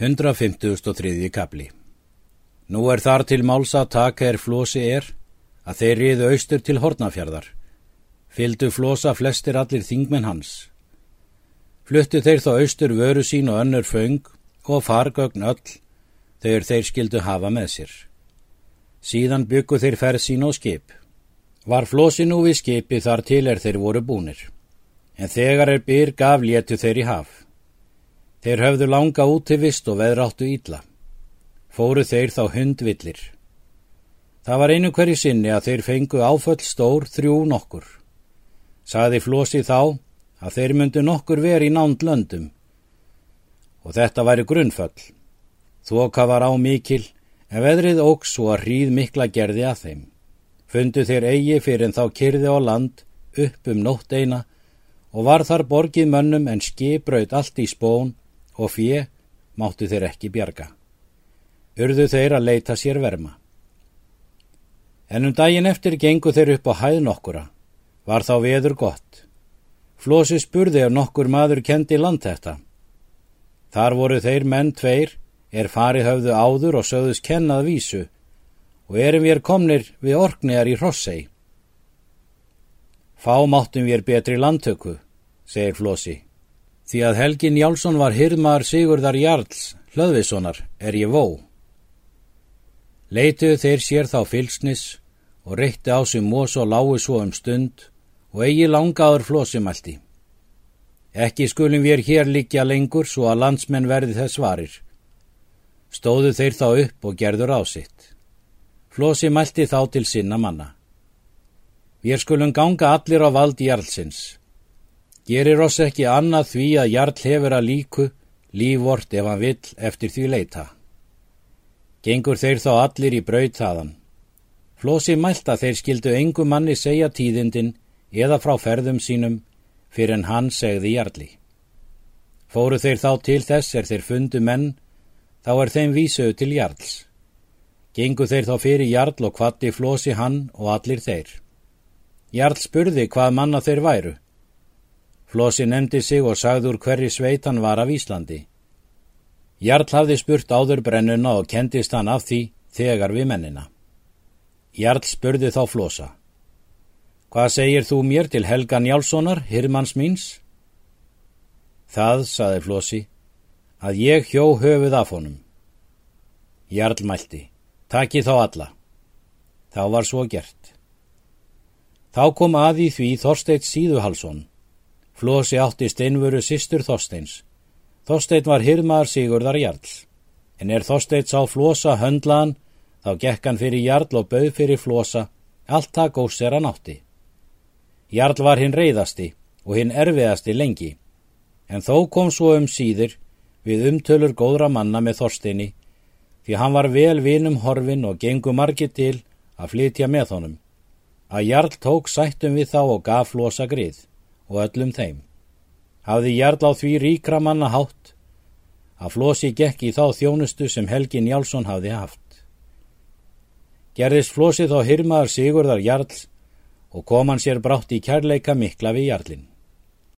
153. kapli Nú er þar til máls að taka er flosi er að þeir riðu austur til hornafjörðar. Fyldu flosa flestir allir þingmenn hans. Fluttu þeir þá austur vöru sín og önnur föng og fargögn öll þegar þeir skildu hafa með sér. Síðan byggu þeir ferð sín og skip. Var flosi nú við skipi þar til er þeir voru búnir. En þegar er byr gaf létu þeir í haf. Þeir höfðu langa útivist og veðráttu ítla. Fóru þeir þá hundvillir. Það var einu hverju sinni að þeir fengu áföll stór þrjú nokkur. Saði Flósi þá að þeir myndu nokkur veri í nánd löndum. Og þetta væri grunnföll. Þoka var á mikil en veðrið óks svo að hríð mikla gerði að þeim. Fundu þeir eigi fyrir en þá kyrði á land upp um nótt eina og var þar borgið mönnum en skipraut allt í spón og fjö máttu þeir ekki bjarga. Urðu þeir að leita sér verma. En um daginn eftir gengu þeir upp á hæð nokkura. Var þá veður gott. Flósi spurði ef nokkur maður kendi land þetta. Þar voru þeir menn tveir, er farið höfðu áður og sögðus kennað vísu og erum við komnir við orknegar í Hrossei. Fá máttum við betri landtöku, segir Flósi. Því að Helgin Jálsson var hirmaður Sigurðar Jarls, hlöðvissonar, er ég vó. Leituðu þeir sér þá fylsnis og reytti á sig mós og lágu svo um stund og eigi langaður flósimælti. Ekki skulum við hér líkja lengur svo að landsmenn verði þess varir. Stóðu þeir þá upp og gerður á sitt. Flósi mælti þá til sinna manna. Við skulum ganga allir á vald Jarlsins. Gerir oss ekki annað því að Jarl hefur að líku lífvort ef hann vill eftir því leita. Gengur þeir þá allir í braut þaðan. Flósi mælta þeir skildu engu manni segja tíðindin eða frá ferðum sínum fyrir en hann segði Jarli. Fóru þeir þá til þess er þeir fundu menn, þá er þeim vísuðu til Jarls. Gengu þeir þá fyrir Jarl og kvatti Flósi hann og allir þeir. Jarl spurði hvað manna þeir væru. Flósi nefndi sig og sagði úr hverri sveit hann var af Íslandi. Jarl hafði spurt áður brennuna og kendist hann af því þegar við mennina. Jarl spurði þá Flósa. Hvað segir þú mér til Helgan Jálssonar, hirmanns míns? Það, saði Flósi, að ég hjó höfuð af honum. Jarl mælti, taki þá alla. Þá var svo gert. Þá kom að í því Þorsteit Síðuhalsson Flósi átti steinvöru sýstur Þorsteins. Þorstein var hirmaðar Sigurðar Jarl. En er Þorstein sá Flósa höndlaðan, þá gekk hann fyrir Jarl og bauð fyrir Flósa, allt það góðs er hann átti. Jarl var hinn reyðasti og hinn erfiðasti lengi, en þó kom svo um síður við umtölur góðra manna með Þorsteini, því hann var vel vinum horfin og gengu margi til að flytja með honum. Að Jarl tók sættum við þá og gaf Flósa grið og öllum þeim. Hafði Jarl á því ríkra manna hátt að Flósi gekk í þá þjónustu sem Helgin Jálsson hafði haft. Gerðist Flósi þá hirmaðar Sigurðar Jarls og kom hann sér brátt í kærleika mikla við Jarlinn.